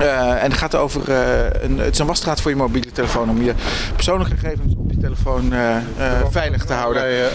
Eh, en het gaat over eh, een, het is een wasstraat voor je mobiele telefoon om je persoonlijke gegevens op je telefoon eh, veilig te houden. Bij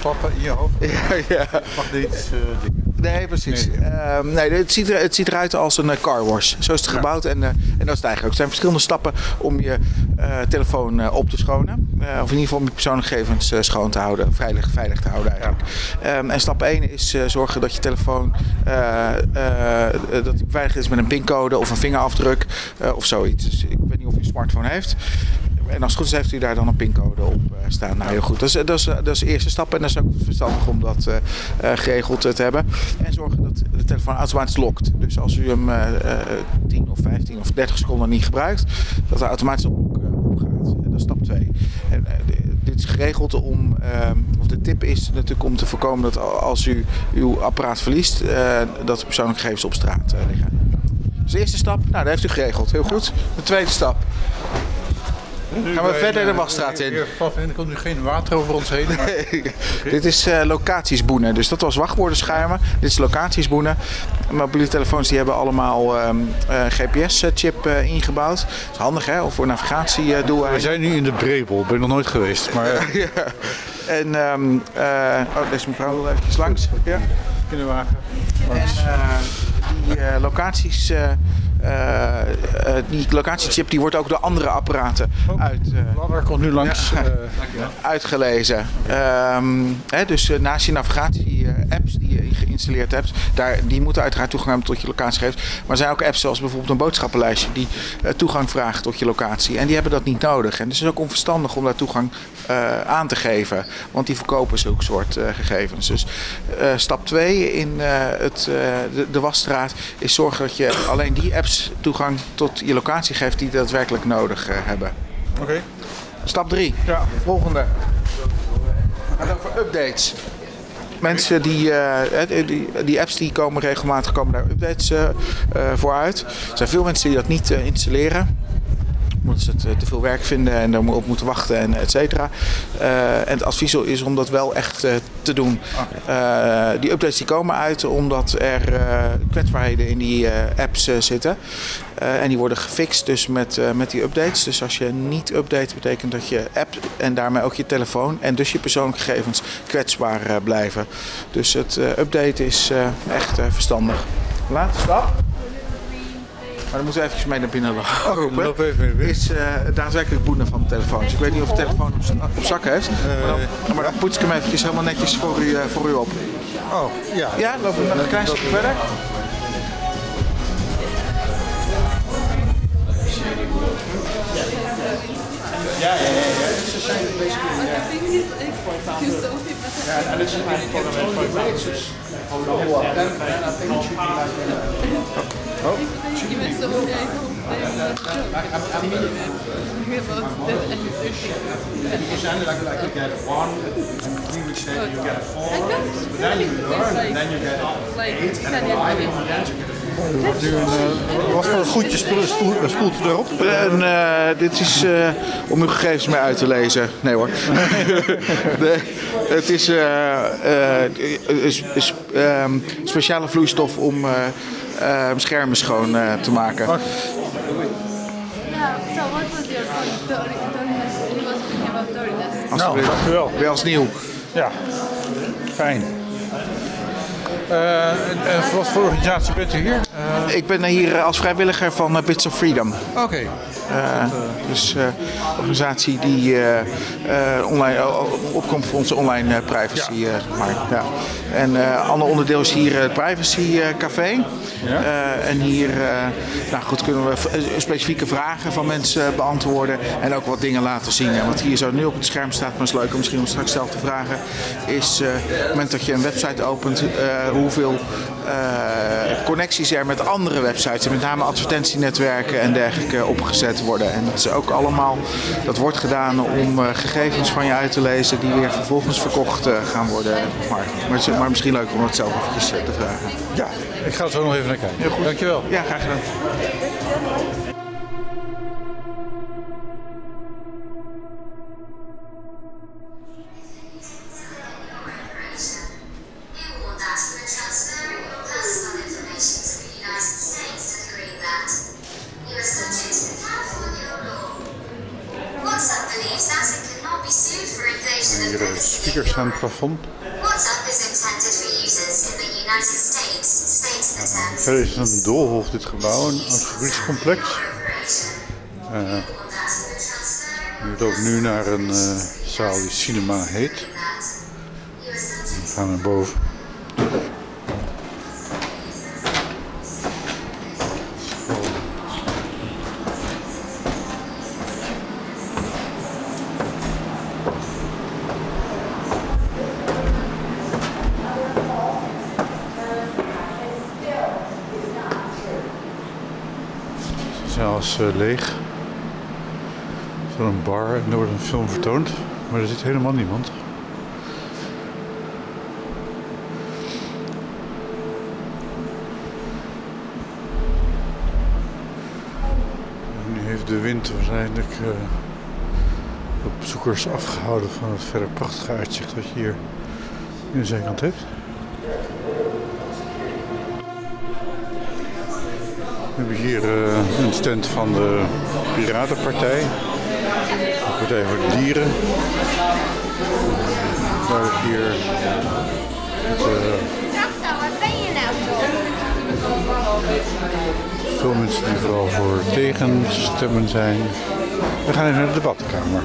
klappen in je hoofd. Ja, ja. Magnetisch dingen. Nee, precies. Nee. Ehm, nee, het, ziet er, het ziet eruit als een car wash. Zo is het gebouwd en, en dat is het eigenlijk ook. Er zijn verschillende stappen om je telefoon op te schonen. Eh, of in ieder geval om je persoonlijke gegevens eh, schoon te houden, veilig, veilig te houden eigenlijk. Ehm, en stap 1 is eh, zorgen dat je telefoon dat die beveiligd is met een pincode of een vingerafdruk of zoiets. Dus ik weet niet of u een smartphone heeft. En als het goed is, heeft u daar dan een pincode op staan. Nou, heel goed. Dat is, dat, is, dat is de eerste stap. En dat is ook verstandig om dat geregeld te hebben. En zorgen dat de telefoon automatisch lokt. Dus als u hem eh, 10 of 15 of 30 seconden niet gebruikt, dat er automatisch op, eh, opgaat. En dat is stap 2. En, eh, de- dit is geregeld om, eh, of de tip is natuurlijk om te voorkomen dat als u uw apparaat verliest, eh, dat de persoonlijke gegevens op straat eh, liggen. Dus de eerste stap, nou, dat heeft u geregeld. Heel goed. De tweede stap. Gaan we verder de wasstraat in? Vast en er komt nu geen water over ons heen. maar- Dit is eh locatiesboenen. Dus dat was wachtwoordenschermen. Dit is locatiesboenen. Mobiele telefoons die hebben allemaal ehm, eh, GPS-chip eh, ingebouwd. Dat is handig hè, of voor We navigatiedoeleinden. zijn nu in de Brebel, ben ik nog nooit geweest. Maar eh, Ja. En ehm, eh, oh, deze mevrouw wil even langs. Ja. kinderwagen. En eh, die eh, locaties, eh, eh, eh, die locatiechip die wordt ook door andere apparaten uit. eh, Ladder komt nu langs. Ja. eh, uitgelezen. Ehm, hè, dus eh, naast je navigatie-apps die je geïnstalleerd hebt, daar, die moeten uiteraard toegang hebben tot je locatiegegevens. Maar er zijn ook apps zoals bijvoorbeeld een boodschappenlijstje die eh, toegang vraagt tot je locatie. En die hebben dat niet nodig. En dus het is ook onverstandig om daar toegang eh, aan te geven, want die verkopen zulke soort eh, gegevens. Dus eh, stap 2 in eh, het, eh, de, de wasstraat is zorgen dat je alleen die apps toegang tot je locatie geeft die daadwerkelijk nodig eh, hebben. Oké. Stap 3. Ja. Volgende. Gaat over updates. Mensen die, eh, eh, die, die apps die komen regelmatig komen daar updates eh, voor uit. Er zijn veel mensen die dat niet installeren omdat ze het eh, te veel werk vinden en er op moeten wachten en et cetera. Eh, en het advies is om dat wel echt eh, te doen. Die updates die komen uit omdat er kwetsbaarheden in die apps zitten. En die worden gefixt dus met, met die updates. Dus als je niet update, betekent dat je app en daarmee ook je telefoon en dus je persoonlijke gegevens kwetsbaar blijven. Dus het updaten is echt verstandig. Laatste stap. Maar dan moeten we even mee naar binnen lopen. Loop even mee. Is eh, het daadwerkelijk boenen van de telefoon. Dus ik weet niet of de telefoon op, op zak heeft. maar, dan, maar dan poets ik hem eventjes helemaal netjes voor u, eh, voor u op. Oh, ja. Ja, lopen we nog een klein stukje verder. Je bent zo blij. Nu een, eh, wat voor goedje spoelt, spoelt, erop? En, eh, dit is eh, om uw gegevens mee uit te lezen. Nee hoor. het is eh, eh, is, ehm, speciale vloeistof om eh, schermen schoon eh, te maken. Yeah, so what was your point? Dirty- Dirtiness. It was speaking about dirtiness. Alsjeblieft. dank u wel. Weer als nieuw. Ja. Fijn. Eh, en, en wat voor organisatie bent u hier? Eh, Ik ben hier als vrijwilliger van eh, Bits of Freedom. Oké. Eh, dus eh, een organisatie die eh, eh, online, eh, opkomt voor onze online eh, privacy. eh, markt, ja. En eh ander onderdeel is hier het Privacy eh, Café. Eh, en hier eh, nou goed, kunnen we eh, specifieke vragen van mensen beantwoorden. En ook wat dingen laten zien. En wat hier zo nu op het scherm staat, maar is leuk om misschien om straks zelf te vragen. Is eh, op het moment dat je een website opent, eh, hoeveel eh, connecties er met andere websites. En met name advertentienetwerken en dergelijke opgezet worden. En dat is ook allemaal, dat wordt gedaan om eh, gegevens van je uit te lezen die weer vervolgens verkocht eh, gaan worden. Maar, maar, het is- maar misschien leuk om dat zelf eh, te vragen. Ja, ik ga er zo nog even naar kijken. Heel goed. Dankjewel. Ja, graag gedaan. Speakers is een dit gebouw, een fabriekscomplex. Eh, we lopen nu naar een eh, zaal die cinema heet. We gaan naar boven. Is eh, leeg. Er is een bar en er wordt een film vertoond, maar er zit helemaal niemand. En nu heeft de wind waarschijnlijk eh, de bezoekers afgehouden van het verder prachtige uitzicht wat je hier in de zijkant hebt. We hebben hier eh, een stand van de Piratenpartij. De Partij voor de Dieren. Waar ik hier met, eh, veel mensen die vooral voor tegenstemmen zijn. We gaan even naar de debatkamer.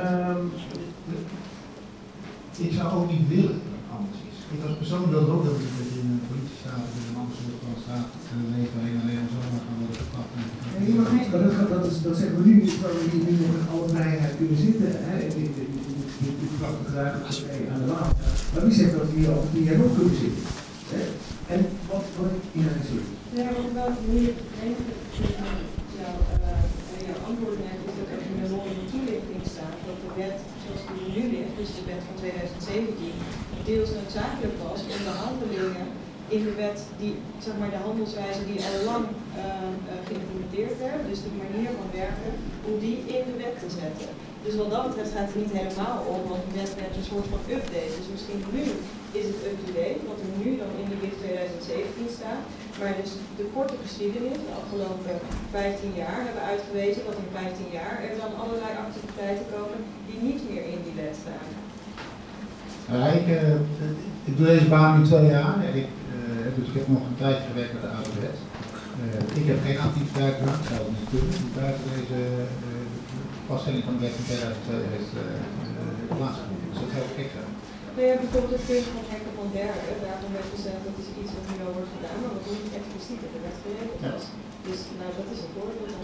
Ehm, ik zou ook niet willen dat het anders is. Ik als persoon wil ook dat ik in een politiestaat of in een Amsterdam staat en een leven heen alleen maar zomaar gaan worden gepakt. Nee, maar dat, dat, is, dat zeggen we nu niet, terwijl we hier nu nog in alle vrijheid kunnen zitten. Hè? Dit, dit, dit, dit, dit, dit prachtige ruimte aan de laan. Maar wie zegt dat we hier over tien jaar nog kunnen zitten? Hè? En wat, ik in het zin. Ja, wat ik wel meer denk jouw, uh, jouw antwoord net is dat er dat de wet zoals die nu ligt, dus de wet van 2017, deels noodzakelijk was om de handelingen in de wet, die, zeg maar de handelswijze die al lang uh, geïmplementeerd werd, dus de manier van werken, om die in de wet te zetten. Dus wat dat betreft gaat het niet helemaal om, want wet werd een soort van update. Dus misschien nu is het up-to-date, wat er nu dan in de WIT 2017 staat. Maar dus de korte geschiedenis, de afgelopen 15 jaar, hebben uitgewezen dat in 15 jaar er dan allerlei activiteiten komen die niet meer in die wet staan. Ja, ik, doe deze baan nu twee jaar ik, uh, dus ik heb nog een tijd gewerkt met de oude wet. Uh, ik heb geen activiteit niet kunnen, die buiten deze vaststelling van de wet van 2002 heeft plaatsgevonden. Dus dat zou ik extra. Nou ja, bijvoorbeeld het punt van hekken van derden, daarvan werd gezegd dat is iets wat nu al wordt gedaan, maar wat niet expliciet in de wet geregeld was. Dus nou, dat is een voorbeeld van.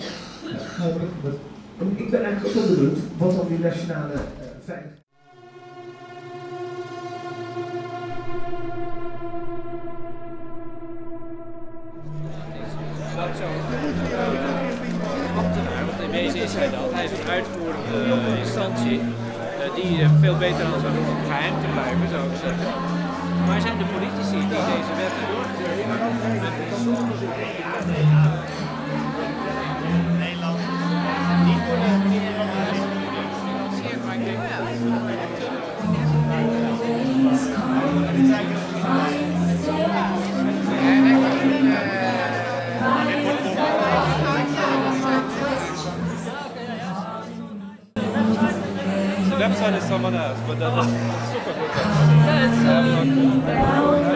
Ja, nee, dat, dat, Ik ben eigenlijk ook wel benieuwd wat dan die nationale uh, veiligheid. Zo. ambtenaar, want in wezen is hij dat. Uitvoerende instantie uh, die uh, veel beter dan zou doen om geheim te blijven, zou ik zeggen. Maar zijn de politici die deze wetten doorvoeren? Nederland website is someone else, but that is super good. That's, um,